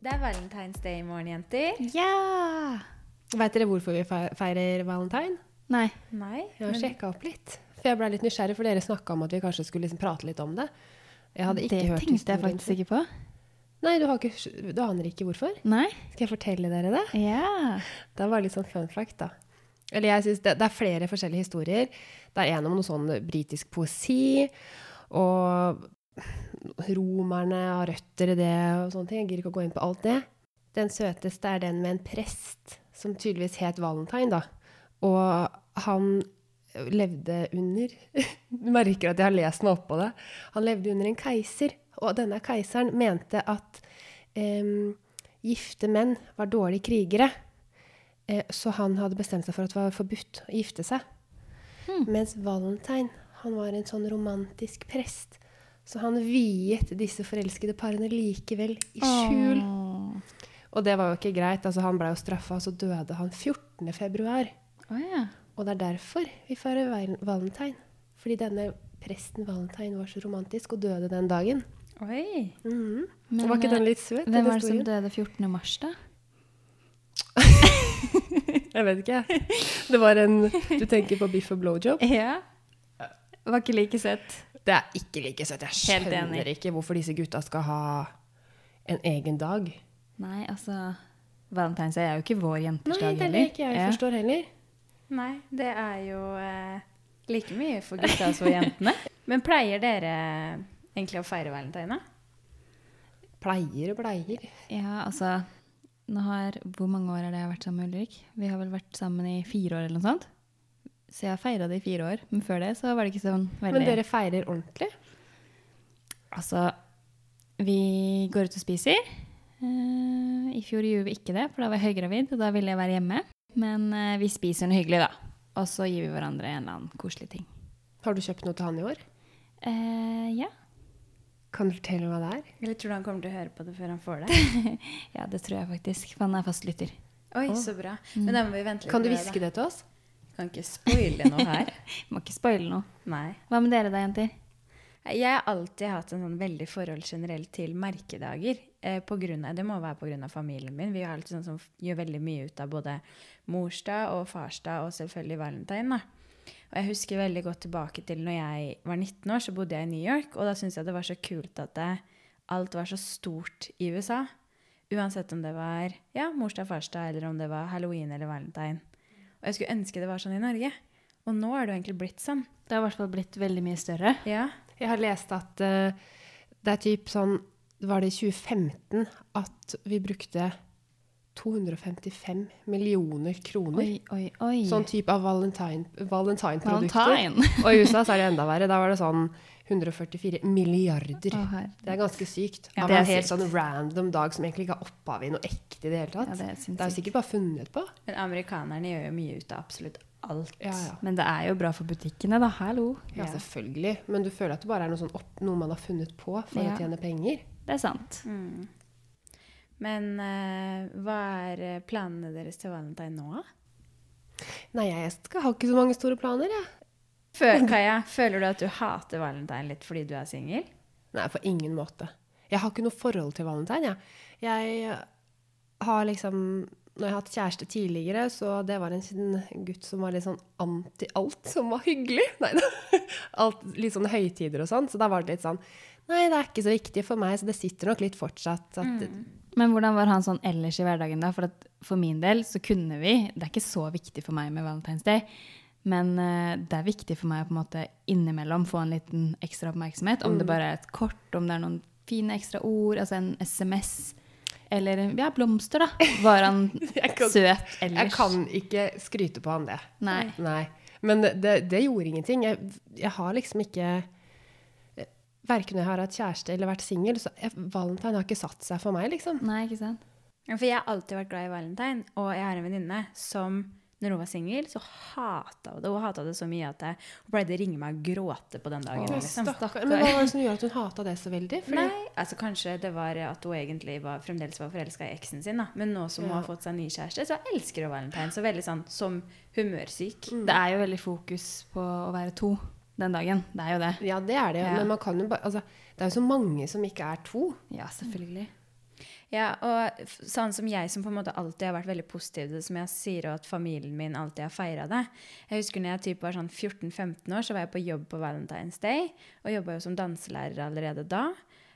Det er Valentine's Day i morgen, jenter. Ja! Vet dere hvorfor vi feirer valentine? Nei. Nei. Jeg har men- sjekka opp litt. For jeg ble litt nysgjerrig, for dere snakka om at vi kanskje skulle liksom prate litt om det. Jeg hadde ikke det hørt tenkte jeg faktisk ikke på. Nei, du, har ikke, du aner ikke hvorfor? Nei. Skal jeg fortelle dere det? Ja. Det var litt sånn fun fact, da. Eller jeg synes det, det er flere forskjellige historier. Det er en om noe sånn britisk poesi, og romerne har røtter i det og sånne ting. Jeg gidder ikke å gå inn på alt det. Den søteste er den med en prest som tydeligvis het Valentine, da. Og han levde under Du merker at jeg har lest meg opp på det. Han levde under en keiser, og denne keiseren mente at em, gifte menn var dårlige krigere. Eh, Så han hadde bestemt seg for at det var forbudt å gifte seg. Mens Valentine, han var en sånn romantisk prest. Så han viet disse forelskede parene likevel i skjul. Åh. Og det var jo ikke greit. Altså, han ble jo straffa, og så døde han 14. februar. Ja. Og det er derfor vi feirer val- valentine. Fordi denne presten Valentine var så romantisk og døde den dagen. Oi. Mhm. Men, var ikke den eh, litt søt? Hvem var det som døde 14. mars, da? Jeg vet ikke. Det var en Du tenker på biff og blowjob? Ja. Var ikke like søtt. Det er ikke like søtt. Jeg skjønner ikke hvorfor disse gutta skal ha en egen dag. Nei, altså Valentine's Day er jo ikke vår Nei, jenters dag er det er ikke jeg Ja. forstår heller. Nei, det er jo eh, like mye for gutta som for jentene. Men pleier dere egentlig å feire valentine? Pleier og pleier. Ja, altså nå har, Hvor mange år er det jeg har vært sammen med Ulrik? Vi har vel vært sammen i fire år eller noe sånt. Så jeg feira det i fire år. Men før det så var det ikke sånn veldig Men dere feirer ordentlig? Altså, vi går ut og spiser. Uh, I fjor gjorde vi ikke det, for da var jeg høygravid, og da ville jeg være hjemme. Men uh, vi spiser noe hyggelig, da. Og så gir vi hverandre en eller annen koselig ting. Har du kjøpt noe til han i år? Uh, ja. Kan du fortelle hva det er? Eller tror du han kommer til å høre på det før han får det? ja, det tror jeg faktisk. For han er fast lytter. Oi, oh. så bra. Men da må vi vente litt. Kan du hviske det til oss? Kan ikke spoile noe her. Må ikke spoile noe. Nei. Hva med dere da, jenter? Jeg har alltid hatt en sånn veldig forhold generelt til merkedager. Eh, på grunn av, det må være pga. familien min. Vi sånn som gjør veldig mye ut av både morsdag og farsdag og selvfølgelig valentine. da. Og jeg husker veldig godt tilbake til når jeg var 19 år, så bodde jeg i New York. Og da syntes jeg det var så kult at det, alt var så stort i USA. Uansett om det var ja, morsdag, farsdag, eller om det var halloween eller valentine. Og jeg skulle ønske det var sånn i Norge. Og nå er det jo egentlig blitt sånn. Det har i hvert fall blitt veldig mye større. Ja. Jeg har lest at uh, det er typ sånn Var det i 2015 at vi brukte 255 millioner kroner? Oi, oi, oi. Sånn type av valentine- valentine-produkter. Valentine. Og i USA så er det enda verre. Da var det sånn 144 milliarder. Å. Det er ganske sykt. Ja, Av det er en helt sykt. sånn random dag som egentlig ikke har opphav i noe ekte i det hele tatt. Ja, det er det er jo sikkert bare funnet på. Men amerikanerne gjør jo mye ut av absolutt alt. Ja, ja. Men det er jo bra for butikkene, da. Hallo. Ja, Ja. selvfølgelig. Men du føler at det bare er noe, sånn opp, noe man har funnet på for Ja. å tjene penger. Det er sant. Mm. Men uh, hva er eh, planene deres til valentine nå. Nei, jeg skal har ikke så mange store planer, jeg. Før, Kaja, føler du at du hater valentine litt fordi du er singel? Nei, på ingen måte. Jeg har ikke noe forhold til valentine, jeg. Jeg har liksom Når jeg har hatt kjæreste tidligere, så det var en gutt som var litt sånn anti alt som var hyggelig. Nei da. Litt sånn høytider og sånn. Så da var det litt sånn Nei, det er ikke så viktig for meg, så det sitter nok litt fortsatt. At, Men hvordan var han sånn ellers i hverdagen, da? For at for min del så kunne vi Det er ikke så viktig for meg med Valentine's Day, men eh, det er viktig for meg å på en måte innimellom få en liten ekstra oppmerksomhet. Om det bare er et kort, om det er noen fine ekstra ord, altså en SMS. Eller ja, blomster, da. Var han kan- søt ellers? jeg kan ikke skryte på han det. Nei. Nei. Men det, det gjorde ingenting. Jeg, jeg har liksom ikke Verken når jeg har hatt kjæreste eller vært singel, så jeg, valentine har ikke satt seg for meg, liksom. Nei, ikke sant? For jeg har alltid vært glad i valentine, og jeg har en venninne som når hun var singel, så hata hun det. Hun hata det så mye at jeg, hun pleide å ringe meg og gråte på den dagen. Liksom. stakkar. Men hva var det som gjorde at hun hata det så veldig? Fordi, Nei, altså kanskje det var at hun egentlig var, fremdeles var forelska i eksen sin. da. Men nå som hun har fått seg ny kjæreste, så elsker hun valentine. Så veldig sånn som humørsyk. Mm. Det er jo veldig fokus på å være to den dagen. Det er jo det. Ja, det er det. Ja. Men man kan jo bare altså, Det er jo så mange som ikke er to. Ja, selvfølgelig. Ja, og sånn som jeg som på en måte alltid har vært veldig positiv til det, som jeg sier, og at familien min alltid har feira det. Jeg husker når jeg typ var sånn 14-15 år, så var jeg på jobb på Valentine's Day, og jobba jo som danselærer allerede da.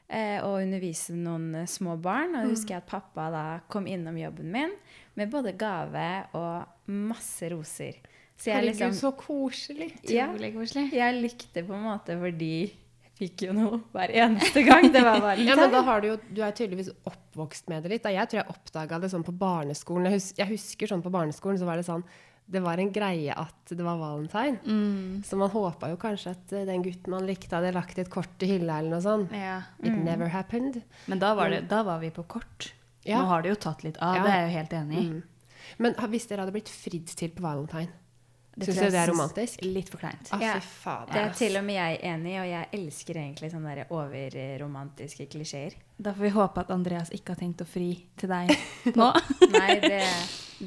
Eh, og underviste noen eh, små barn. Og jeg husker at pappa da kom innom jobben min med både gave og masse roser. Så jeg Herregud, liksom så koselig. Ja. Koselig. Jeg likte på en måte fordi jeg fikk jo noe hver eneste gang det var valentine. Ja, men da har du jo Du er tydeligvis oppvokst med det litt. Da jeg tror jeg oppdaga det sånn på barneskolen. Jeg, hus jeg husker sånn på barneskolen så var det sånn Det var en greie at det var valentine. Mm. Så man håpa jo kanskje at eh, den gutten man likte, hadde lagt et kort i hylla eller noe sånt. Ja. It never happened. Men da var, det, da var vi på kort. Ja. Nå har det jo tatt litt av, Ja. det er jeg jo helt enig i. Mm. Men hvis dere hadde blitt fridd til på valentine, Det syns jeg det er romantisk? Litt for kleint. Ah, Ja, faen. Det er til og med jeg enig i, og jeg elsker egentlig sånne overromantiske klisjeer. Da får vi håpe at Andreas ikke har tenkt å fri til deg nå. Nei, det,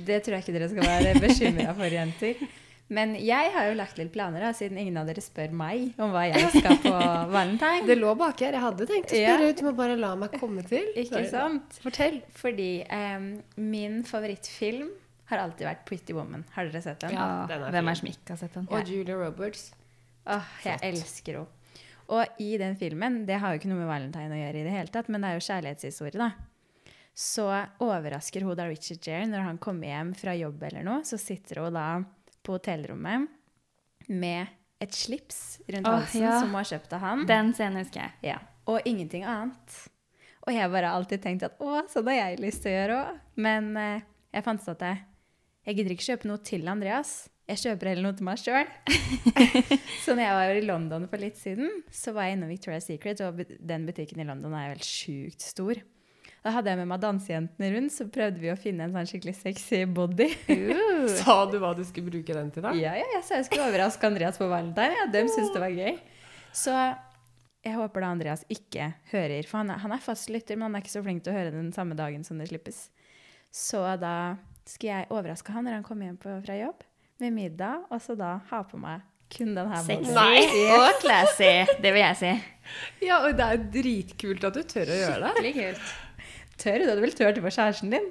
det tror jeg ikke dere skal være bekymra for, jenter. Men jeg har jo lagt litt planer, da, siden ingen av dere spør meg om hva jeg skal på valentine. Det lå baki her. Jeg hadde tenkt å spørre ut, du må bare la meg komme til. Ikke sant? Fortell. Fordi um, min favorittfilm har alltid vært Pretty Woman. Har dere sett den? Ja, den er Hvem fin. er som ikke har sett den? Og Julia Roberts. Åh, jeg elsker henne. Og i den filmen, det har jo ikke noe med Valentine å gjøre i det hele tatt, men det er jo kjærlighetshistorie, da. Så overrasker hun da Richard Gere når han kommer hjem fra jobb eller noe. Så sitter hun da på hotellrommet med et slips rundt Åh, halsen ja. som hun har kjøpt av han. Den scenen husker jeg. Ja. Og ingenting annet. Og jeg bare har alltid tenkt at å, sånn har jeg lyst til å gjøre òg. Men eh, jeg fant ut at jeg, jeg gidder ikke kjøpe noe til Andreas. Jeg kjøper heller noe til meg sjøl. så når jeg var i London for litt siden, så var jeg innom Victoria's Secret, og den butikken i London er jo helt sjukt stor. Da hadde jeg med meg dansejentene rundt, så prøvde vi å finne en sånn skikkelig sexy body. Sa du hva du skulle bruke den til, da? Ja, ja, jeg sa jeg skulle overraske Andreas på valentine. Ja, de syntes det var gøy. Så jeg håper da Andreas ikke hører, for han er, han er fast lytter, men han er ikke så flink til å høre den samme dagen som det slippes. Så da skal jeg overraske han når han kom hjem på, fra jobb med middag, og så da ha på meg kun den her Sexy og classy. Det vil jeg si. Ja, og det er dritkult at du tør å gjøre det. Skikkelig kult. Tør du? Du turt det for kjæresten din?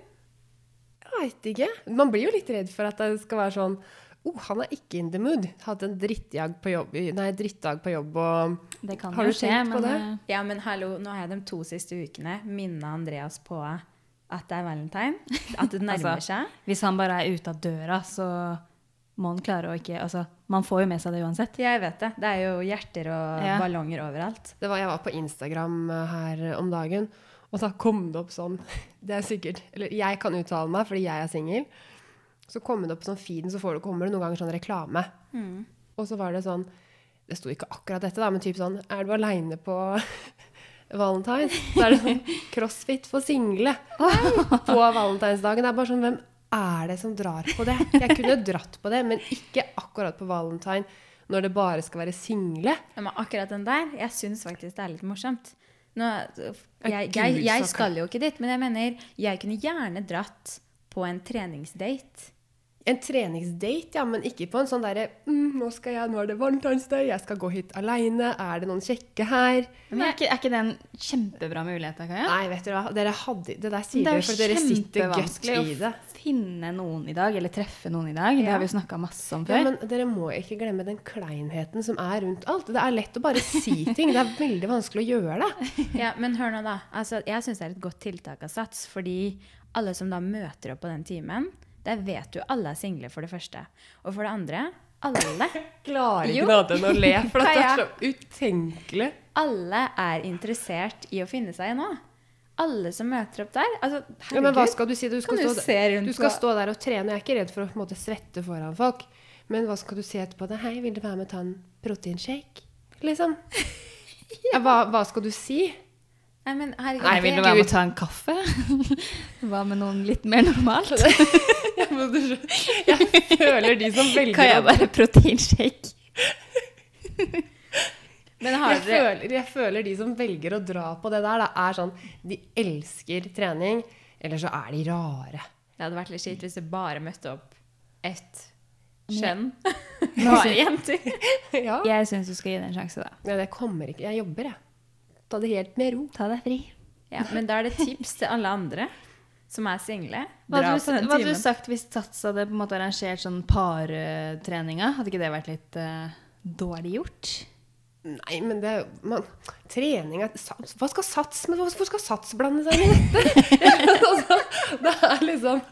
Jeg veit ikke. Man blir jo litt redd for at det skal være sånn oh, han er ikke in the mood. Hatt en drittdag på jobb, nei, drittdag på jobb og Det kan Har jo du skje, på men det? eh, Ja, men hallo, nå har jeg de to siste ukene minna Andreas på at det er valentine. At det nærmer Altså, seg. hvis han bare er ute av døra, så må han klare å ikke Altså, man får jo med seg det uansett. Ja, jeg vet det. Det er jo hjerter og Ja. ballonger overalt. det var, Jeg var på Instagram eh, her om dagen, og da kom det opp sånn Det er sikkert Eller jeg kan uttale meg fordi jeg er singel. Så kom det opp sånn feeden, så får du, kommer det noen ganger sånn reklame. Og så var det sånn Det sto ikke akkurat dette, da, men typ sånn Er du aleine på valentine? Så er det sånn crossfit for single på valentinsdagen. Det er bare sånn Hvem er det som drar på det? Jeg kunne dratt på det, men ikke akkurat på valentine når det bare skal være single. Ja, men akkurat den der, jeg syns faktisk det er litt morsomt. Nå, jeg, jeg, jeg skal jo ikke dit, men jeg mener, jeg kunne gjerne dratt på en treningsdate. En treningsdate, ja, men ikke på en sånn derre mm, nå, 'Nå er det valentinsdag, jeg skal gå hit aleine. Er det noen kjekke her?' Men er ikke, er ikke det en kjempebra mulighet, Kaja? Nei, vet du hva. Dere hadde, det der sier Det er dere fordi dere sitter godt kjempevanskelig i det. å finne noen i dag, eller treffe noen i dag. Det har vi jo snakka masse om Ja, før. men dere må ikke glemme den kleinheten som er rundt alt. Det er lett å bare si ting. Det er veldig vanskelig å gjøre det. Ja, men hør nå, da. Altså, jeg syns det er et godt tiltak av Sats, fordi alle som da møter opp på den timen, der vet du alle er single, for det første. Og for det andre, alle, Klarer ikke noe annet enn å le, for det er så utenkelig. alle er interessert i å finne seg nå. Alle som møter opp der. Altså, Ja, men hva skal du si? Du skal, du stå, du skal stå der og trene. Jeg er ikke redd for å på en måte, svette foran folk. Men hva skal du si etterpå? Det, 'Hei, vil du være med og ta en proteinshake?' Liksom. Ja, hva, hva skal du si? Nei, men herregud. Nei, vil du være med og ta en kaffe? Hva med noen litt mer normalt? Jeg, jeg føler de som velger Kan jeg bare proteinshake? Men har jeg, føler, jeg føler de som velger å dra på det der, da, er sånn De elsker trening, eller så er de rare. Det hadde vært litt kjipt hvis det bare møtte opp ett kjønn. Bare jenter. ja. Jeg syns du skal gi det en sjanse, da. ja, det kommer ikke. Jeg jobber, jeg. Ta det helt med ro. Ta deg fri. Ja, men da er det tips til alle andre som er single. Hva hadde på du, den hva hadde du sagt hvis Sats hadde på en måte arrangert sånn partreninga? Hadde ikke det vært litt uh, dårlig gjort? Nei, men det man, Trening Hva skal Sats med Hvorfor skal Sats blande seg inn i dette? altså, det er liksom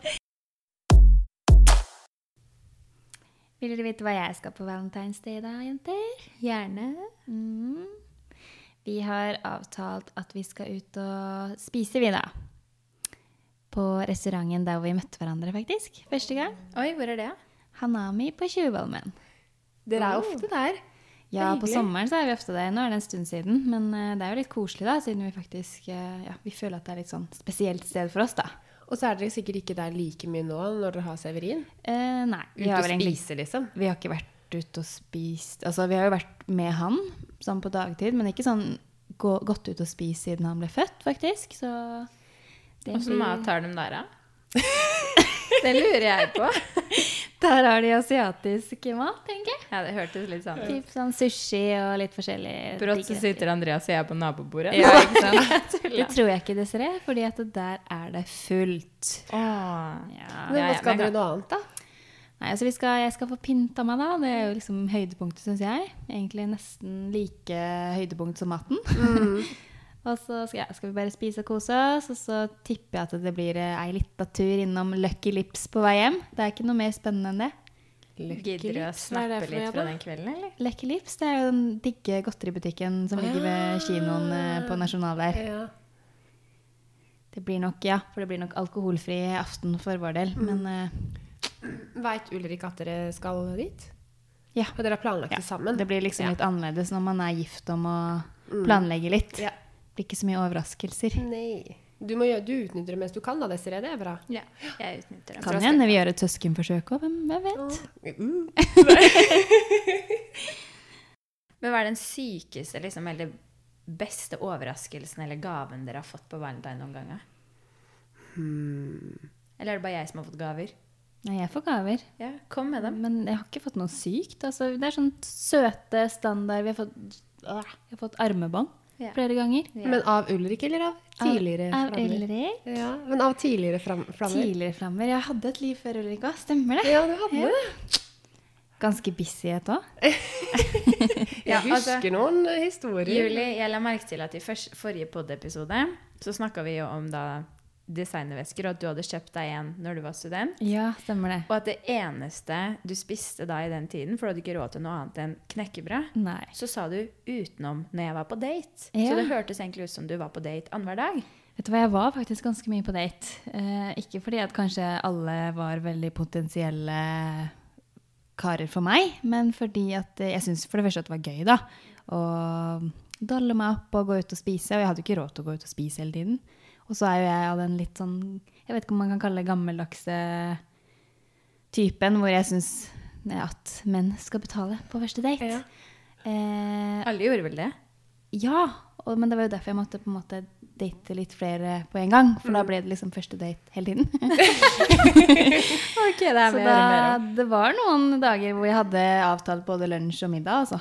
Vil dere vite hva jeg skal på Valentine's Day da, jenter? Gjerne. Mm. Vi har avtalt at vi skal ut og spise, vi, da. På restauranten der hvor vi møtte hverandre, faktisk. Første gang. Oi, hvor er det? Hanami på Tjuvholmen. Dere er ofte der. Ja, på sommeren så er vi ofte der. Nå er det en stund siden, men eh, det er jo litt koselig, da, siden vi faktisk eh, ja, vi føler at det er litt sånn spesielt sted for oss, da. Og så er dere sikkert ikke der like mye nå når dere har Severin. Eh, nei, vi har og spise, liksom. Vi har ikke vært ute og spist Altså, vi har jo vært med han sånn på dagtid, men ikke sånn gå, gått ut og spist siden han ble født, faktisk. Så Åssen mat har de der, da? det lurer jeg på. Der har de asiatisk mat, tenker jeg. Ja, det hørtes litt sånn. Typ sånn sushi og litt forskjellig. Brått så sitter Andreas og jeg på nabobordet. Ja, ikke sant? Det tror jeg ikke, Desiree, fordi at der er det fullt. Åh. Ja. Men hva skal dere noe annet, da? Nei, altså vi skal, jeg skal få pynta meg, da. Det er jo liksom høydepunktet, syns jeg. Egentlig nesten like høydepunkt som maten. Og så skal, ja, skal vi bare spise og kose oss, og så tipper jeg at det blir eh, ei lita tur innom Lucky Lips på vei hjem. Det er ikke noe mer spennende enn det. Gidder du å Lips, hva er det snappe for noe, fra den kvelden, eller? Lucky Lips det er jo den digge godteributikken som ligger ved kinoen eh, på Nasjonal der. Ja. Det blir nok, ja, for det blir nok alkoholfri aften for vår del. Men uh, Veit Ulrik at dere skal dit? ja. Og dere har planlagt Ja, det sammen? Det blir liksom litt annerledes når man er gift om å planlegge litt. Ja. Blir ikke så mye overraskelser. Nei. Du, må, gjøre- du utnytter det mens du kan, da, Desiree. Det er bra. Ja, jeg utnytter det. Kan hende vi gjør et søskenforsøk òg, hvem hvem vet? Uh. Men hva er den sykeste liksom, eller beste overraskelsen eller gaven dere har fått på valentine noen ganger? Hmm. Eller er det bare jeg som har fått gaver? Nei, jeg får gaver. Ja, kom med dem. Men jeg har ikke fått noe sykt. Altså, det er sånn søte standard. Vi har fått, øh, jeg har fått armebånd. Flere ganger. Ja. Men av Ulrik eller av tidligere Av, av flammer? Ulrik. Ja, men av tidligere fram flammer? Tidligere flammer. Jeg hadde et liv før Ulrik òg, stemmer det? Ja, du hadde Ja. det. Ganske busyhet òg. Jeg Ja, altså- husker noen historier. Juli, jeg la merke til at i først, forrige pod-episode så snakka vi jo om da designervesker, og at du hadde kjøpt deg en når du var student. Ja, stemmer det. Og at det eneste du spiste da i den tiden, for du hadde ikke råd til noe annet enn knekkebrød, Nei. så sa du utenom når jeg var på date. Ja. Så det hørtes egentlig ut som du var på date annenhver dag. Vet du hva, jeg var faktisk ganske mye på date. Eh, ikke fordi at kanskje alle var veldig potensielle karer for meg, men fordi at jeg syntes for det første at det var gøy, da. Å dalle meg opp og gå ut og spise. Og jeg hadde jo ikke råd til å gå ut og spise hele tiden. Og så er jo jeg av den litt sånn Jeg vet ikke om man kan kalle det gammeldagse typen hvor jeg syns at menn skal betale på første date. Ja. Eh, Alle gjorde vel det? ja, og, men det var jo derfor jeg måtte på en måte date litt flere på en gang. For Mm. da ble det liksom første date hele tiden. Ok, det Så da, det var noen dager hvor jeg hadde avtalt både lunsj og middag, altså.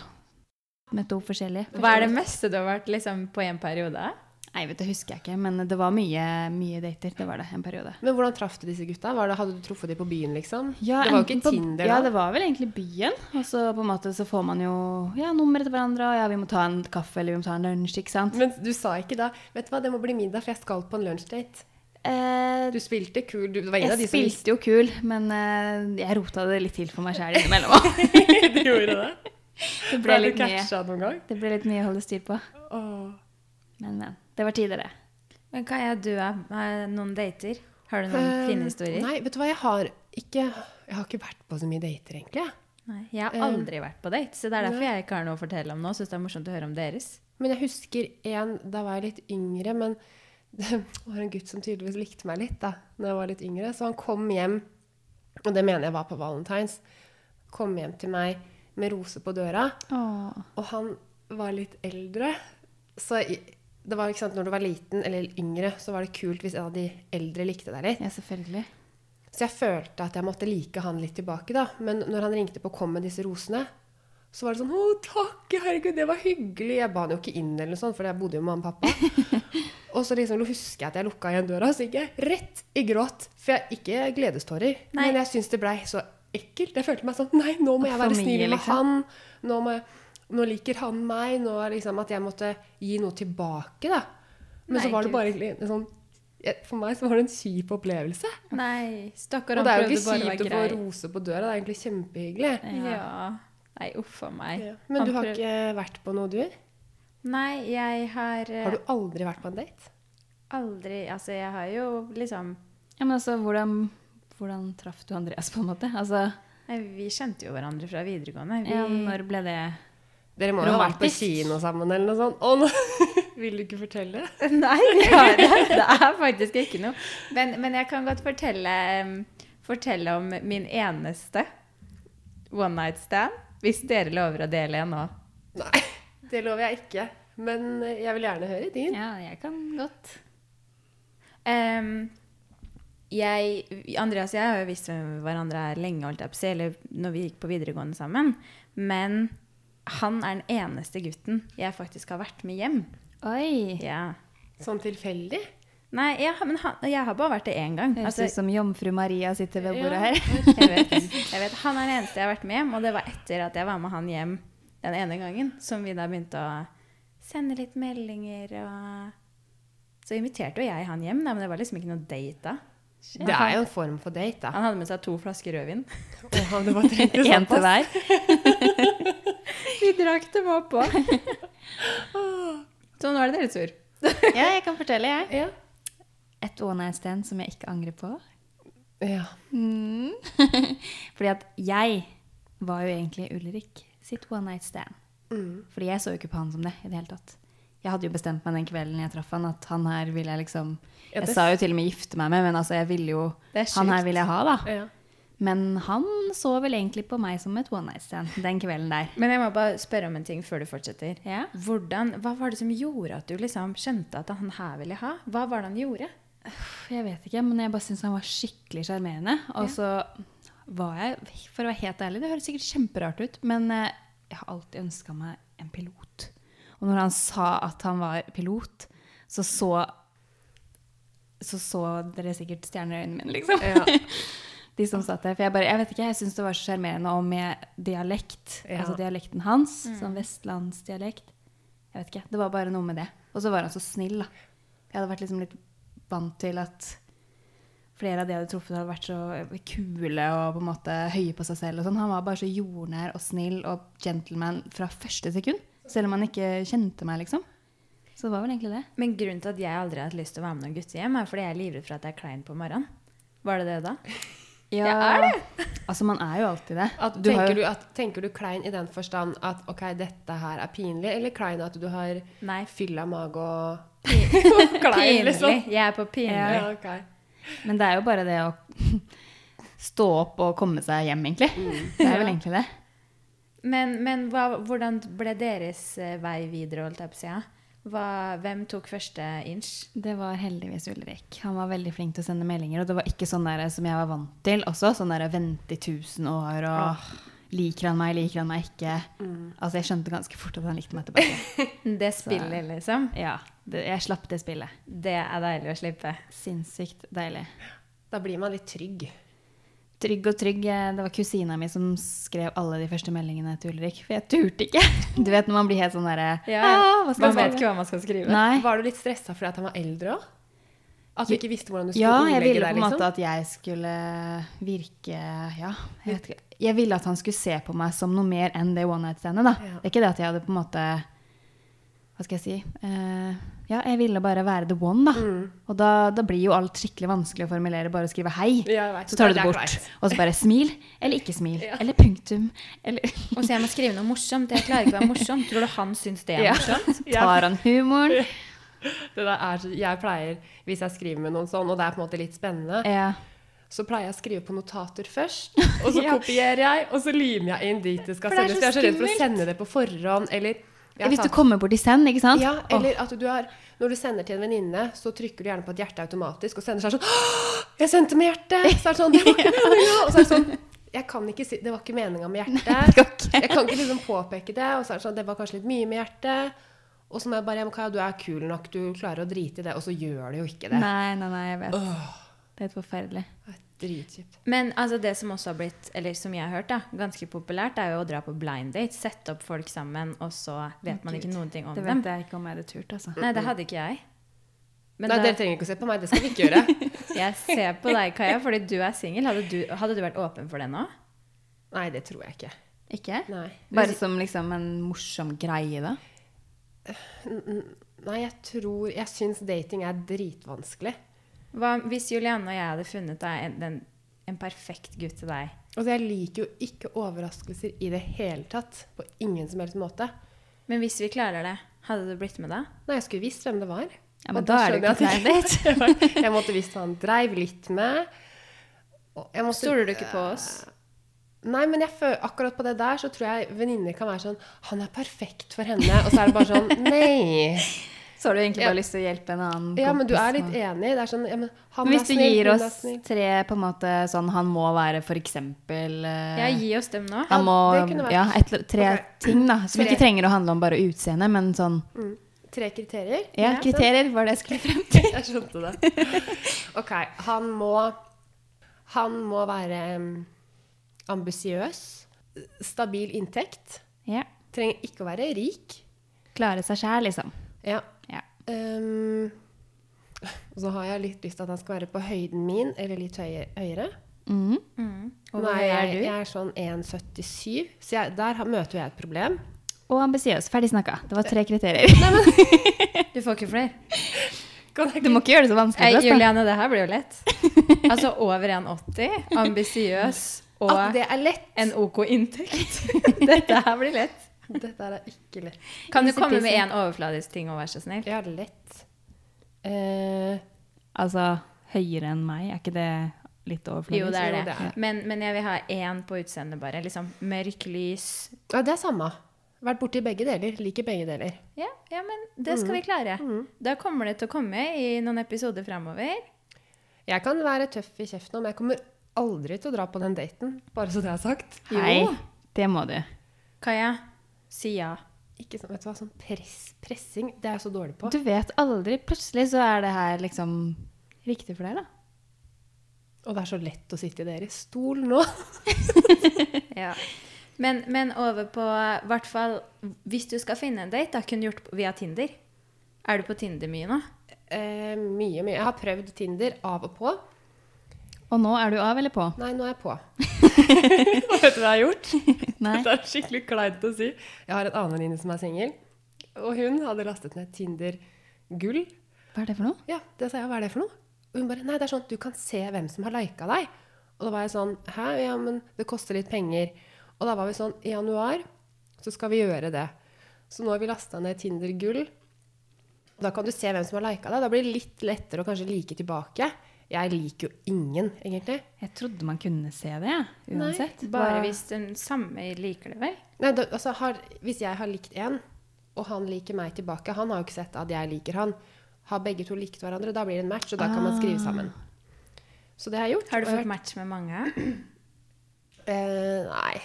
Med to forskjellige. Hva er det meste du har vært liksom, på en periode? Nei, vet du, husker jeg ikke, men det var mye, mye dater. Det var det, en periode. Men hvordan traff du disse gutta? Var det, hadde du truffet dem på byen, liksom? Ja, det var jo ikke på- Tinder Ja, det var vel egentlig byen. Og så på en måte så får man jo ja, nummeret til hverandre, og ja, vi må ta en kaffe eller vi må ta en lunsj, ikke sant. Men du sa ikke da Vet du hva, det må bli middag, for jeg skal på en lunsjdate. Eh, Du spilte kul. Du var en av jeg de som spilte jo kul, men eh, jeg rota det litt til for meg sjæl innimellom òg. Du gjorde det? Det ble Ble du litt mye. Det ble litt mye å holde styr på. Oh. Men, men. Det var tider, det. Men hva er du av? Noen dater? Har du noen um, fine historier? Nei, vet du hva, jeg har ikke Jeg har ikke vært på så mye dater, egentlig. Nei, jeg har aldri vært på date, så det er derfor jeg ikke har noe å fortelle om nå. Syns det er morsomt å høre om deres. Men jeg husker en Da var jeg litt yngre, men det var en gutt som tydeligvis likte meg litt da når jeg var litt yngre. Så han kom hjem, og det mener jeg var på Valentines, kom hjem til meg med rose på døra. Og han var litt eldre. Så i- det var, sant, når du var liten eller yngre, så var det kult hvis en av de eldre likte deg litt. Ja, selvfølgelig. Så jeg følte at jeg måtte like han litt tilbake, da. Men når han ringte på og kom med disse rosene, så var det sånn Å, takk! Herregud, det var hyggelig. Jeg ba han jo ikke inn, eller noe sånt, for jeg bodde jo med mamma og pappa. Og så liksom husker jeg at jeg lukka igjen døra, så gikk jeg rett i gråt. For jeg ikke gledestårer, men jeg syns det blei så ekkelt. Jeg følte meg sånn Nei, nå må jeg være snill med liksom. han. Nå, må jeg, nå liker han meg. Nå er liksom at jeg måtte gi noe tilbake, da. Men Nei, så var det bare egentlig en sånn For meg så var det en kjip opplevelse. Nei, stakkar, Og det er jo ikke bare å kjipt å få roser rose på døra, det er egentlig kjempehyggelig. Ja. Nei, uff a meg. Ja. Men Han du har prøv- ikke vært på noe, du? Nei, jeg har eh, Har du aldri vært på en date? aldri Altså, jeg har jo liksom Ja, men altså, hvordan, hvordan traff du Andreas, på en måte? Altså, Nei, Vi kjente jo hverandre fra videregående. Vi, ja, når ble det Dere må jo ha vært på kino sammen eller noe sånt. Å, nå vil du ikke fortelle? Nei, ja, det. det er faktisk ikke noe. Men, men jeg kan godt fortelle, fortelle om min eneste one night stand. Hvis dere lover å dele en nå. Nei, det lover jeg ikke. Men jeg vil gjerne høre din. Ja, jeg kan godt. Um, jeg, Andreas og jeg har jo visst hvem hverandre er lenge, holdt jeg på å si, eller når vi gikk på videregående sammen. Men han er den eneste gutten jeg faktisk har vært med hjem. Oi! Ja. Sånn tilfeldig? Nei, jeg, men han, jeg har bare vært det én gang. Høres Altså, ut som jomfru Maria sitter ved bordet Ja. her. jeg, vet, jeg vet, Han er den eneste jeg har vært med hjem, og det var etter at jeg var med han hjem den ene gangen, som vi da begynte å sende litt meldinger og Så inviterte jo jeg han hjem, da, men det var liksom ikke noe date da. Det er jo en form for date, da. Han hadde med seg to flasker rødvin. Én til hver. Vi drakk dem oppå. Så nå er det deres tur. Ja, jeg kan fortelle, jeg. Ja. Et one night stand som jeg ikke angrer på. ja. Mm. Fordi at jeg var jo egentlig Ulrik sitt one night stand. Mm. Fordi jeg så jo ikke på han som det i det hele tatt. Jeg hadde jo bestemt meg den kvelden jeg traff han, at han her ville jeg liksom Ja, Jeg det- sa jo til og med gifte meg med, men altså jeg ville jo Han her ville jeg ha, da. ja. Men han så vel egentlig på meg som et one night stand den kvelden der. Men jeg må bare spørre om en ting før du fortsetter. Ja. Hvordan, hva var det som gjorde at du liksom skjønte at han her ville ha? Hva var det han gjorde? Jeg vet ikke, men jeg bare syntes han var skikkelig sjarmerende. Og så var jeg, for å være helt ærlig, det høres sikkert kjemperart ut, men eh, jeg har alltid ønska meg en pilot. Og når han sa at han var pilot, så så så, så dere sikkert stjerner i øynene mine, liksom. Ja. De som satt der. For jeg bare, jeg vet ikke, jeg syns det var så sjarmerende og med dialekt. Ja. Altså dialekten hans, sånn vestlandsdialekt. Jeg vet ikke, Det var bare noe med det. Og så var han så snill, da. Jeg hadde vært liksom litt vant til at flere av de jeg hadde truffet, hadde vært så kule og på en måte høye på seg selv. og sånn. Han var bare så jordnær og snill og gentleman fra første sekund. Selv om han ikke kjente meg, liksom. Så det var vel egentlig det. Men grunnen til at jeg aldri har hatt lyst til å være med noen guttehjem, er fordi jeg er livredd for at jeg er klein på morgenen. Var det det da? Ja, er det? Altså, man er jo alltid det. At, Du har tenker, jo- du, at, tenker du klein i den forstand at ok, dette her er pinlig, eller klein at du har Nei, fylla mage og klein, pinlig. liksom? Jeg er på pinlig. Ja, okay. Men det er jo bare det å stå opp og komme seg hjem, egentlig. Det er vel egentlig det. Men, men hva, hvordan ble deres eh, vei videre, holdt jeg på å si? Hva- Hvem tok første inch? Det var heldigvis Ulrik. Han var veldig flink til å sende meldinger. Og det var ikke sånn der som jeg var vant til også. Sånn der vente i tusen år og liker han meg, liker han meg ikke. Altså Jeg skjønte ganske fort at han likte meg tilbake. Det spillet, liksom. Ja, det, Jeg slapp det spillet. Det er deilig å slippe. Sinnssykt deilig. Da blir man litt trygg. Trygg og trygg. eh, Det var kusina mi som skrev alle de første meldingene til Ulrik. For jeg turte ikke. Du vet når man blir helt sånn derre ja, hva Man vet si?» ikke hva man skal skrive. Nei. Var du litt stressa fordi at han var eldre òg? At du ikke visste hvordan du skulle Ja, jeg ville på en måte Liksom? at jeg skulle virke Ja, jeg vet ikke. Jeg ville at han skulle se på meg som noe mer enn det one night-standet. da. Ja. Det er ikke det at jeg hadde på en måte Hva skal jeg si? Uh, ja, jeg ville bare være the one, da. Mm. Og da, da blir jo alt skikkelig vanskelig å formulere. Bare å skrive 'hei', Ja, vet. så tar du Det bort. Og så bare 'smil' eller 'ikke smil'. Ja. Eller punktum. Eller Og så jeg må skrive noe morsomt. Jeg klarer ikke å være morsom. Tror du han syns det er morsomt? tar han humoren? Er, jeg pleier, hvis jeg skriver med noen sånn, og det er på en måte litt spennende, Ja. så pleier jeg å skrive på notater først. Og så Ja. kopierer jeg, og så limer jeg inn dit det skal sendes. Jeg er så redd for å sende det på forhånd, eller jeg Hvis du kommer borti send, ikke sant? Ja, Åh. eller at du har Når du sender til en venninne, så trykker du gjerne på et hjerte automatisk, og sender så er sånn «Åh, Jeg sendte med hjertet! Så er det sånn Det var ikke meninga! Og så er det sånn Jeg kan ikke si Det var ikke meninga med hjertet. går. Jeg kan ikke liksom påpeke det, og så er det sånn Det var kanskje litt mye med hjertet. Og så må jeg bare ja, Kaja, du er kul nok, du klarer å drite i det, og så gjør du jo ikke det. Nei, nei, nei, jeg vet. Det er helt forferdelig. Vet Dritkjipt. Men altså, det som også har blitt, eller som jeg har hørt, da, ganske populært, er jo å dra på blind date. Sette opp folk sammen, og så vet man ikke noen ting om Det dem. vet jeg ikke om jeg hadde turt, altså. Nei, det hadde ikke jeg. Men Nei, da, dere trenger ikke å se på meg, det skal vi ikke gjøre. jeg ser på deg, Kaja, fordi du er singel. Hadde, du- hadde du vært åpen for det nå? Nei, det tror jeg ikke. Ikke? Nei. Bare som liksom en morsom greie, da? Nei, jeg tror Jeg syns dating er dritvanskelig. Hva, hvis Julianne og jeg hadde funnet deg en, en perfekt gutt til deg Altså, jeg liker jo ikke overraskelser i det hele tatt. På ingen som helst måte. Men hvis vi klarer det, hadde du blitt med da? Nei, jeg skulle visst hvem det var. Ja, men da, da er det ikke jeg at- Jeg måtte visst hva han dreiv litt med. Måtte- Stoler du ikke på oss? Nei, men jeg føler, akkurat på det der så tror jeg venninner kan være sånn Han er perfekt for henne. Og så er det bare sånn Nei. Så har du egentlig Ja. bare lyst til å hjelpe en annen Ja, men du er litt enig. Det er sånn ja, men han Men hvis du snill, gir oss tre på en måte sånn Han må være for eksempel eh, Ja, gi oss dem nå. Han må det Ja, et, tre okay. ting, da. Som Tre. ikke trenger å handle om bare utseende, men sånn Mm. Tre kriterier? Ja, Ja, kriterier var det jeg skulle frem til. Jeg skjønte det. Ok, han må Han må være um, ambisiøs. Stabil inntekt. Ja. Trenger ikke å være rik. Klare seg sjæl, liksom. Ja. Ja. Um, og så har jeg litt lyst til at han skal være på høyden min, eller litt høyere. Mm. Mm. Og Nå hva er jeg, du? jeg er sånn 1,77, så jeg, der møter jeg et problem. Og ambisiøs. Ferdig snakka. Det var tre kriterier. Du får ikke flere. Du må ikke gjøre det så vanskelig Nei, da. Juliane, det her blir jo lett. Altså over 1,80, ambisiøs At det er lett! en OK inntekt. Dette her blir lett. Dette er ikke lett. Kan du Easy komme med én overfladisk ting og vær så snill? Ja, lett. Eh, Altså, høyere enn meg, er ikke det litt overfladisk? Jo, det er Jo, det. er. Men, men jeg vil ha én på utseendet, bare. Liksom mørk lys. ja, det er samme. Vært borti begge deler. Liker begge deler. Ja, ja, men det skal vi klare. Mm. Da kommer det til å komme i noen episoder framover. Jeg kan være tøff i kjeften, men jeg kommer aldri til å dra på den daten. Bare så det er sagt. Hei, Jo. det må du. Kaja, si ja. Ikke sånn, vet du hva, sånn press, pressing, det er jeg så dårlig på. Du vet aldri. Plutselig så er det her liksom riktig for deg, da. Og det er så lett å sitte i deres stol nå. Ja. Men, men over på hvert fall Hvis du skal finne en date, da kunne du gjort via Tinder. Er du på Tinder mye nå? Eh, mye, mye. Jeg har prøvd Tinder av og på. Og nå er du av eller på? Nei, nå er jeg på. Vet du hva jeg har gjort? Nei. Det er skikkelig kleint å si. Jeg har en annen venninne som er singel. Og hun hadde lastet ned Tinder Gull. Hva er det for noe? Ja, det sa jeg. Hva er det for noe? Og hun bare Nei, det er sånn at du kan se hvem som har lika deg. Og da var jeg sånn Hæ? Ja, men det koster litt penger. Og da var vi sånn I januar så skal vi gjøre det. Så nå har vi lasta ned Tinder Gull. Da kan du se hvem som har lika deg. Da blir det litt lettere å kanskje like tilbake. Jeg liker jo ingen, egentlig. Jeg trodde man kunne se det, uansett. Nei. Bare Hva- hvis den samme liker det, vel? Nei, da, altså, har, hvis jeg har likt en, og han liker meg tilbake Han har jo ikke sett at jeg liker han. Har begge to likt hverandre, da blir det en match, og da kan man skrive sammen. Så det har jeg gjort. Har du fått match med mange? Eh, nei.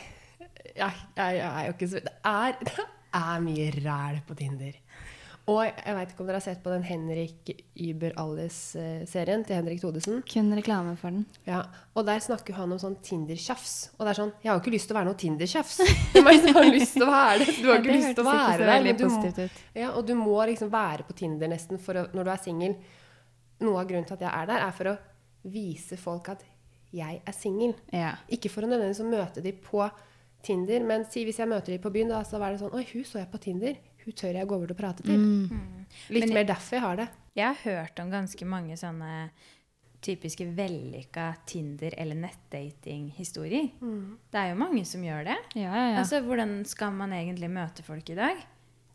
Jeg, jeg, jeg er jo ikke så Det er, det er mye ræl på Tinder. Og jeg veit ikke om dere har sett på den Henrik Yber-Alles-serien til Henrik Thodesen. Kun reklame for den. Ja, og der snakker han om sånn Tinder-tjafs. Og det er sånn Jeg har jo ikke lyst til å være noe Tinder-tjafs. Er det som har lyst til å være det? Du har ikke lyst til å være der. men du må- Ja, og du må liksom være på Tinder nesten for å, når du er singel. Noe av grunnen til at jeg er der, er for å vise folk at jeg er singel. Ja. Ikke for å nødvendigvis møte de på Tinder, men si hvis jeg møter de på byen, da så er det sånn Oi, hun så jeg på Tinder. Hun tør jeg gå over og prate til. Litt Men- mer derfor jeg har det. Jeg har hørt om ganske mange sånne typiske vellykka Tinder- eller nettdating-historier. Det er jo mange som gjør det. Ja, ja, ja. Altså, Hvordan skal man egentlig møte folk i dag?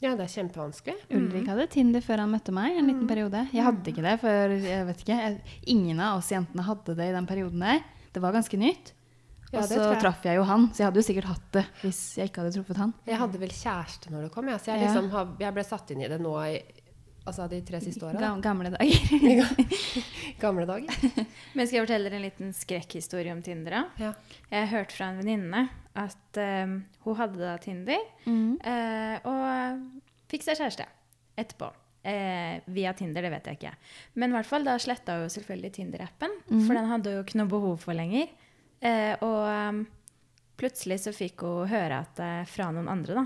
Ja, det er kjempevanskelig. Ulrik hadde Tinder før han møtte meg en Mm. liten periode. Jeg hadde ikke det, for jeg vet ikke, ingen av oss jentene hadde det i den perioden der. Det var ganske nytt. Ja, og så jeg. traff jeg jo han, så jeg hadde jo sikkert hatt det hvis jeg ikke hadde truffet han. Jeg hadde vel kjæreste når det kom, ja, så jeg, liksom har, jeg ble satt inn i det nå i altså de tre siste åra. Gam- Gamle dager. Gamle dager. Men skal jeg fortelle dere en liten skrekkhistorie om Tinder? Ja. Jeg har hørt fra en venninne at eh, hun hadde da Tinder mm. uh, og fikk seg kjæreste. etterpå. Eh, via Tinder, det vet jeg ikke. Men i hvert fall, da sletta hun selvfølgelig Tinder-appen, Mm. for den hadde hun ikke noe behov for lenger. Eh, og um, plutselig så fikk hun høre at, eh, fra noen andre da,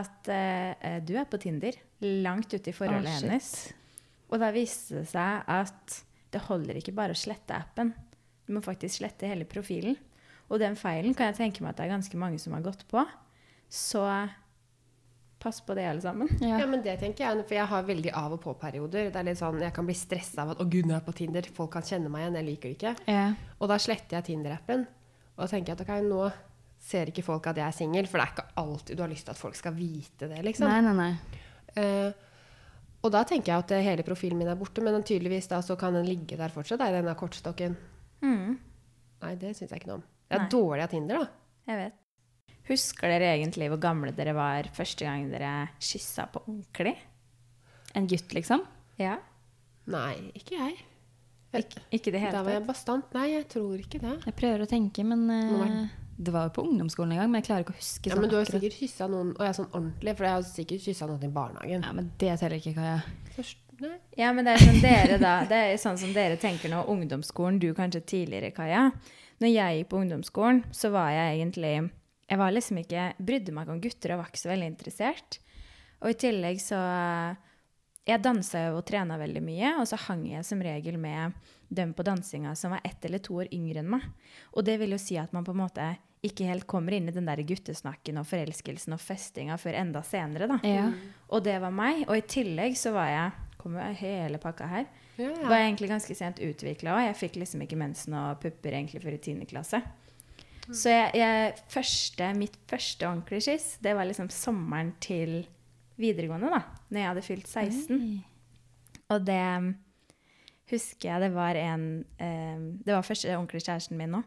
at eh, eh, du er på Tinder, langt ute i forholdet oh, hennes. Og da viste det seg at det holder ikke bare å slette appen. Du må faktisk slette hele profilen. Og den feilen kan jeg tenke meg at det er ganske mange som har gått på. Så pass på det, alle sammen. Ja. Ja. men det tenker jeg, for jeg har veldig av og på-perioder. Det er litt sånn, Jeg kan bli stressa av at 'Å, gud, nå er jeg på Tinder'. Folk kan kjenne meg igjen. Jeg liker det ikke. Ja. Og da sletter jeg Tinder-appen. Og da tenker jeg at ok, nå ser ikke folk at jeg er singel, for det er ikke alltid du har lyst til at folk skal vite det. liksom. Nei, nei, nei. Uh, og da tenker jeg at eh, hele profilen min er borte, men tydeligvis da så kan den ligge der fortsatt, i denne kortstokken. Mm, Nei, det syns jeg ikke noe om. Det er Nei. dårlig av Tinder, da. jeg vet. Husker dere egentlig hvor gamle dere var første gang dere kyssa på ordentlig? En gutt, liksom? Ja. Nei, ikke jeg. Ikke, ikke det Da var jeg bastant. Nei, jeg tror ikke det. Jeg prøver å tenke, men uh, det var jo på ungdomsskolen en gang. Men jeg klarer ikke å huske sånn. Ja, men du har akkurat. sikkert kyssa noen Og jeg er sånn ordentlig, for jeg har sikkert kyssa noen i barnehagen. Ja, men det teller ikke, Kaja. Først, nei. Ja, men det er sånn dere da, det er sånn som dere tenker nå, ungdomsskolen, du kanskje tidligere, Kaja. Når jeg gikk på ungdomsskolen, så var jeg egentlig Jeg var liksom ikke Brydde meg ikke om gutter og var ikke så veldig interessert. Og i tillegg så Jeg dansa jo og trena veldig mye, og så hang jeg som regel med dem på dansinga som var ett eller to år yngre enn meg. Og det vil jo si at man på en måte ikke helt kommer inn i den der guttesnakken og forelskelsen og festinga før enda senere, da. Ja. Og det var meg. Og i tillegg så var jeg Kommer hele pakka her. Ja, Var jeg egentlig ganske sent utvikla òg. Jeg fikk liksom ikke mensen og pupper egentlig før i 10. klasse. Så jeg, jeg, første, mitt første ordentlige det var liksom sommeren til videregående, da. Når jeg hadde fylt 16. Og det um, husker jeg det var en eh, Det var første ordentlige kjæresten min nå.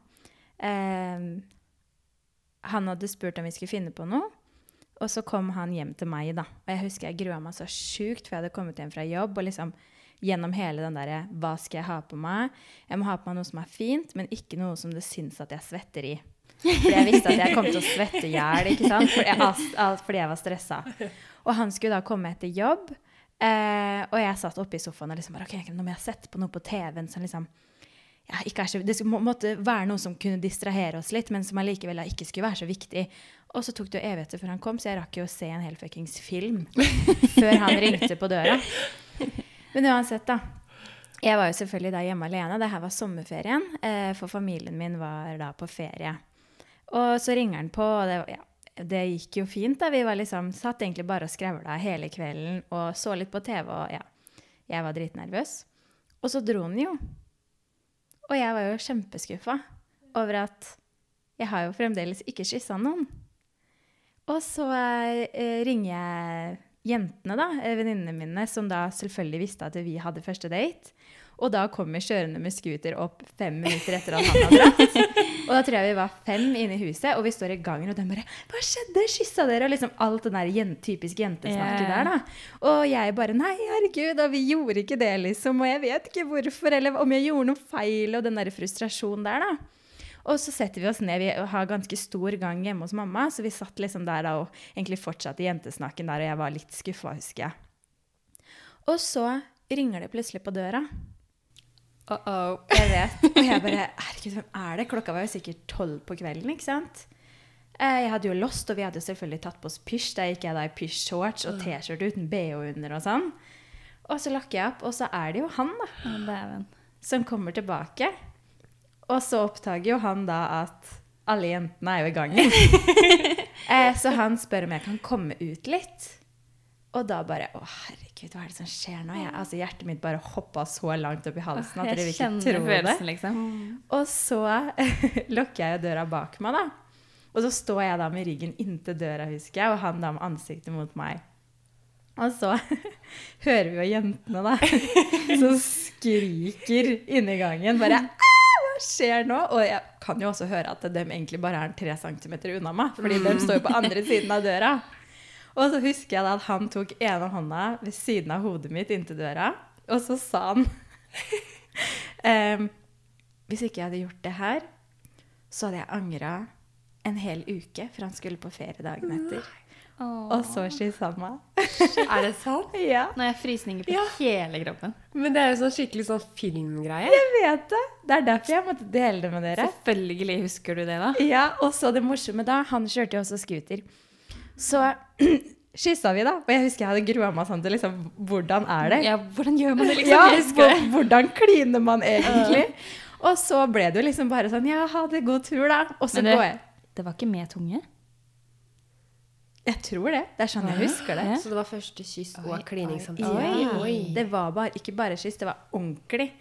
Eh, han hadde spurt om vi skulle finne på noe. Og så kom han hjem til meg, da. Og jeg husker jeg grua meg så sjukt, for jeg hadde kommet hjem fra jobb. Og liksom gjennom hele den derre Hva skal jeg ha på meg? Jeg må ha på meg noe som er fint, men ikke noe som det syns at jeg svetter i. For jeg visste at jeg kom til å svette i hjel. Fordi jeg, var stressa. Og han skulle da komme etter jobb. Eh, og jeg satt oppe i sofaen og liksom bare, ok, nå må jeg sette på noe på TV-en som liksom ja, så, Det må, måtte være noe som kunne distrahere oss litt, men som allikevel ikke skulle være så viktig. Og så tok det jo evigheter før han kom, så jeg rakk jo å se en hel fuckings film før han ringte på døra. Men uansett, da. Jeg var jo selvfølgelig da hjemme alene. Det her var sommerferien, eh, for familien min var da på ferie. Og så ringer han på, og det, ja, det gikk jo fint. da. Vi var liksom, satt egentlig bare og skravla hele kvelden og så litt på TV. Og ja, jeg var dritnervøs. Og så dro han jo. Og jeg var jo kjempeskuffa over at jeg har jo fremdeles ikke kyssa noen. Og så eh, ringer jeg jentene, da, eh, venninnene mine, som da selvfølgelig visste at vi hadde første date. Og da kommer kjørende med scooter opp fem minutter etter at han hadde dratt. Og da tror jeg vi var fem inne i huset, og vi står i gangen, og de bare 'Hva skjedde? Kyssa dere?' Og liksom alt den der typiske typisk jentesnakket yeah. der, da. Og jeg bare 'Nei, herregud, og vi gjorde ikke det', liksom. Og jeg vet ikke hvorfor, eller om jeg gjorde noe feil, og den der frustrasjonen der, da. Og så setter vi oss ned. Vi har ganske stor gang hjemme hos mamma, så vi satt liksom der da og egentlig fortsatte jentesnakken der, og jeg var litt skuffa, husker jeg. Og så ringer det plutselig på døra. Uh-oh. Jeg vet. Og jeg bare Herregud, hvem er det? Klokka var jo sikkert tolv på kvelden, ikke sant? Eh, Jeg hadde jo lost, og vi hadde jo selvfølgelig tatt på oss pysj. Da gikk jeg da i pysj-shorts og T-skjorte uten bh under og sånn. Og så lakker jeg opp, og så er det jo han, da som kommer tilbake. Og så oppdager jo han da at alle jentene er jo i gangen. eh, så han spør om jeg kan komme ut litt. Og da bare Å, herregud, hva er det som skjer nå? Jeg, altså, hjertet mitt bare hoppa så langt opp i halsen at dere vil ikke tro det. liksom. Og så lukker jeg jo døra bak meg, da. Og så står jeg da med ryggen inntil døra, husker jeg, og han da med ansiktet mot meg. Og så hører vi jo jentene, da, som skriker inni gangen. Bare «Ah, Hva skjer nå? Og jeg kan jo også høre at de egentlig bare er tre centimeter unna meg, fordi de står jo på andre siden av døra. Og så husker jeg da at han tok ene hånda ved siden av hodet mitt inntil døra, og så sa han ehm, Hvis ikke jeg hadde gjort det her, så hadde jeg angra en hel uke, for han skulle på ferie dagen etter. Og så kyssa han meg. Er det sant? Ja, Nå har jeg frysninger på Ja. hele kroppen. Men det er jo sånn skikkelig sånn filmgreie. jeg vet det. Det er derfor jeg måtte dele det med dere. Selvfølgelig husker du det, da. Ja, og så det morsomme da, han kjørte jo også scooter. Så kyssa vi da, og jeg husker jeg hadde grua meg sånn til liksom, hvordan er det? Ja, hvordan gjør man det, liksom? Ja, hvor- hvordan kliner man egentlig? Og så ble det jo liksom bare sånn, ja, ha det god tur da. Og så Men det- går jeg. Det var ikke med tunge? Jeg tror det. Det er sånn jeg husker det. Så det var første kyss og klining samtidig? Det var bare, ikke bare kyss, det var ordentlig.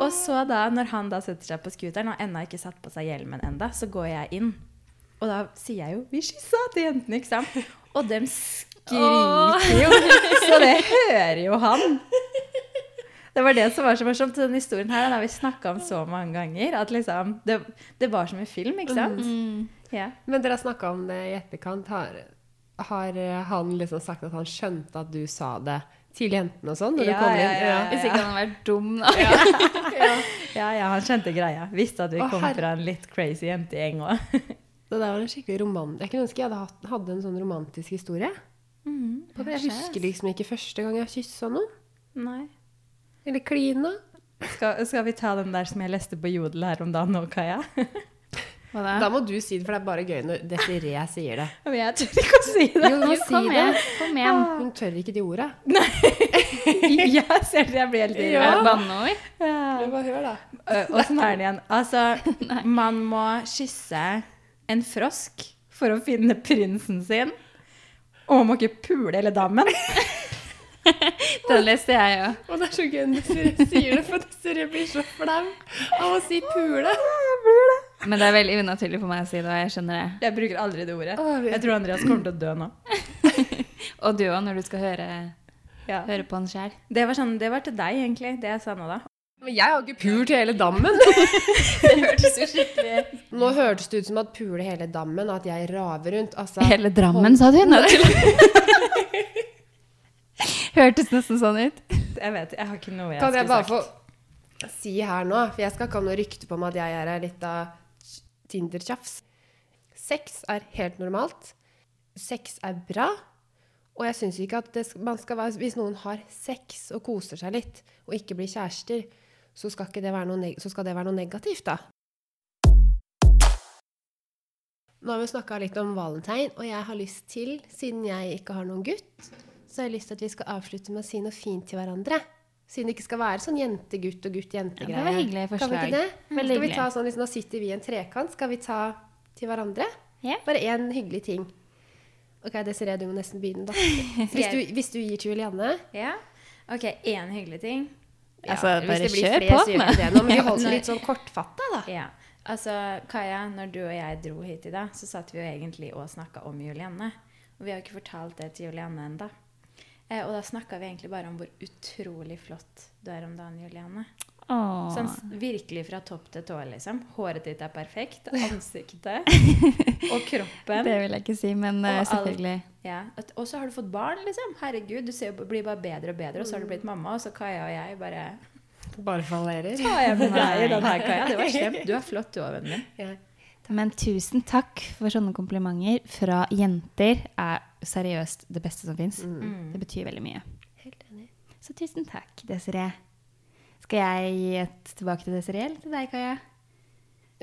Og så da, når han da setter seg på scooteren og ennå ikke satt på seg hjelmen enda, så går jeg inn. Og da sier jeg jo 'vi kyssa' til jentene, ikke sant? Og dem skriker jo, så det hører jo han. Det var det som var så morsomt. Denne historien her den har vi snakka om så mange ganger. At liksom, det, det var som en film, ikke sant? Mm. Ja. Men dere har snakka om det i etterkant. Har, har eh, han liksom sagt at han skjønte at du sa det til jentene og sånn? når du Ja, kom inn? ja, ja. Hvis ikke han hadde vært dum, da. ja, ja, han skjønte greia. Visste at vi Å, kom herre- fra en litt crazy jentegjeng òg. Det der var en skikkelig romant... Jeg kunne ønske jeg hadde hatt, hadde en sånn romantisk historie. Jeg husker liksom ikke første gang jeg kyssa noen. Nei. Eller klina. Skal, skal vi ta den der som jeg leste på Jodel her om dagen nå, Kaja? Hva da? Da må du si det, for det er bare gøy når Desiree sier det. Men jeg tør ikke å si det. Jo, Jo, si kom det. Kom igjen. Hun tør ikke de orda. Jeg ser det, jeg blir helt ja. banneord? Ja. Bare hør, da. Åssen er det igjen? Altså, man må kysse en frosk for å finne prinsen sin. Og man må ikke pule hele dammen. Den leste jeg jo. Og det er så gøy når Desiree sier det, for Desiree blir så flau av å si pule. Men det er veldig unaturlig for meg å si det, og jeg skjønner det. Jeg bruker aldri det ordet. Jeg tror Andreas kommer til å dø nå. Og du òg, når du skal høre, Ja. høre på han sjæl. Det, var sånn, det var til deg, egentlig, det jeg sa nå, da. Men jeg har ikke pult hele dammen. Det hørtes jo skikkelig Nå hørtes det ut som at pule hele dammen, og at jeg raver rundt. Altså, Hele Drammen, sa du? Nei, Hørtes nesten sånn ut. Jeg vet, jeg har ikke noe jeg Kan jeg bare sagt. få si her nå, for jeg skal ikke ha noe rykte på meg at jeg er ei lita Tinder-tjafs. Sex er helt normalt. Sex er bra. Og jeg syns ikke at det, man skal være Hvis noen har sex og koser seg litt, og ikke blir kjærester, så skal, det, noe så skal det være noe negativt, da. Nå har vi snakka litt om valentine, og jeg har lyst til, siden jeg ikke har noen gutt, så har jeg lyst til at vi skal avslutte med å si noe fint til hverandre. Siden det ikke skal være sånn jente-gutt og gutt-jente-greie. Ja, det var hyggelig Kan vi ikke det? Veldig skal vi ta sånn, liksom, Nå sitter vi i en trekant. Skal vi ta til hverandre? Yeah. Bare én hyggelig ting. Ok, Desiree, du må nesten begynne, da. Hvis du, hvis du gir til Julianne Ja? Ok, én hyggelig ting. Altså, bare kjør på. med vi det. Nå må vi Ja, holde nei. litt sånn kortfatta, da. Ja. Altså, Kaja, når du og jeg dro hit i dag, så satt vi jo egentlig og snakka om Julianne. Og vi har jo ikke fortalt det til Julianne enda. Eh, og da snakka vi egentlig bare om hvor utrolig flott du er om dagen, Juliane. Åh. Sånn virkelig fra topp til tå, liksom. Håret ditt er perfekt. Ansiktet. og kroppen. Det vil jeg ikke si, men uh, selvfølgelig. Ja. Og så har du fått barn, liksom. Herregud, du ser blir bare bedre og bedre. Og så har du blitt mamma, og så Kaja og jeg bare Bare fallerer. Ta jeg med deg i den her, Kaja. Det var slemt. Du er flott, du òg, vennen min. Ja. Men tusen takk for sånne komplimenter fra jenter. er seriøst det beste som fins. Mm. Det betyr veldig mye. Helt enig. Så tusen takk, Desiree. Skal jeg gi et tilbake til Desiree eller til deg, Kaja?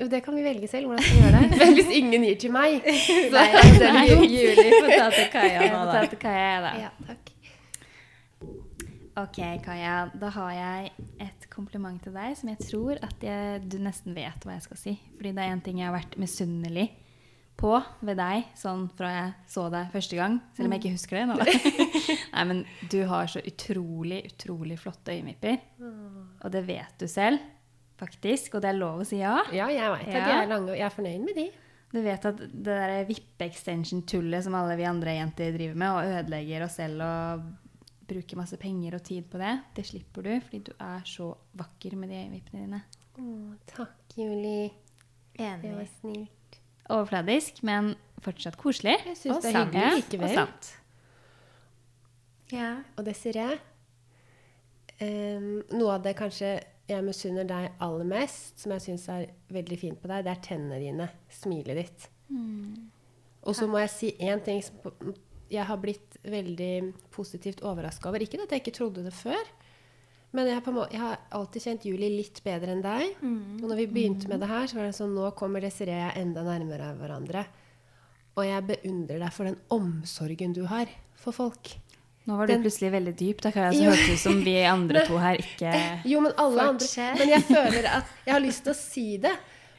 Jo, det kan vi velge selv hvordan vi skal gjøre det. Men hvis ingen gir til meg, så Nei, er det Ju- litt Juli får ta til Kaja nå, da. ta til Kaja, da. Ja, takk. Ok, Kaja. Da har jeg et kompliment til deg som jeg tror at jeg, du nesten vet hva jeg skal si. Fordi det er en ting jeg har vært misunnelig på ved deg sånn fra jeg så deg første gang. Selv om jeg ikke husker det nå. Nei, men du har så utrolig, utrolig flotte øyenvipper. Og det vet du selv, faktisk. Og det er lov å si ja. Ja, jeg veit at de er lange, og jeg er fornøyd med de. Du vet at det der vippe-extension-tullet som alle vi andre jenter driver med, og ødelegger oss selv og bruker masse penger og tid på det, det slipper du fordi du er så vakker med de øyevippene dine. Å, takk, Julie. Enig. Det var snilt. Overfladisk, men fortsatt koselig. Jeg synes det er sant. hyggelig likevel. Og sant. Ja. Og Desiree, um, noe av det kanskje jeg misunner deg aller mest, som jeg syns er veldig fint på deg, det er tennene dine. Smilet ditt. Og så må jeg si én ting som på- jeg har blitt veldig positivt overraska over. Ikke at jeg ikke trodde det før, men jeg har, måte, jeg har alltid kjent Julie litt bedre enn deg. Og når vi begynte med det her, så var det sånn Nå kommer Desiree og jeg enda nærmere hverandre. Og jeg beundrer deg for den omsorgen du har for folk. Nå var du Den- plutselig veldig dyp. Da kan jeg så Ja. hørtes ut som vi andre to her ikke Jo, men alle andre. Men jeg føler at jeg har lyst til å si det.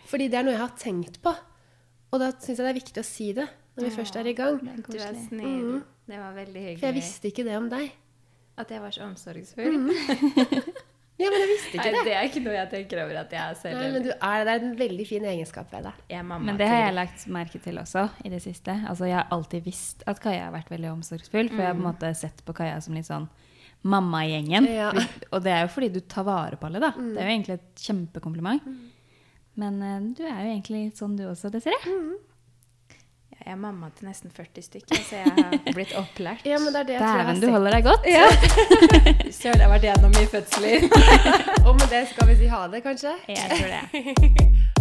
Fordi det er noe jeg har tenkt på. Og da syns jeg det er viktig å si det når vi først er i gang. Du er snill. Det var veldig hyggelig. For jeg visste ikke det om deg. At jeg var så omsorgsfull. Ja, men jeg visste Nei, ikke det. det er ikke noe jeg tenker over at jeg er selv. Nei, men du er det. Det er en veldig fin egenskap ved deg. Jeg er mamma Men det har jeg lagt merke til også i det siste. Altså, jeg har alltid visst at Kaja har vært veldig omsorgsfull, for jeg har på en måte sett på Kaja som litt sånn Mamma-gjengen Ja. Og det er jo fordi du tar vare på alle, da. Det er jo egentlig et kjempekompliment. Men uh, du er jo egentlig sånn du også, Desiree. Jeg er mamma til nesten 40 stykker, så jeg har blitt opplært. Ja, men det er det jeg tror jeg Dæven, du holder deg godt. Søren, jeg har vært gjennom mye fødsler. Og med det skal vi si ha det, kanskje? Jeg tror det.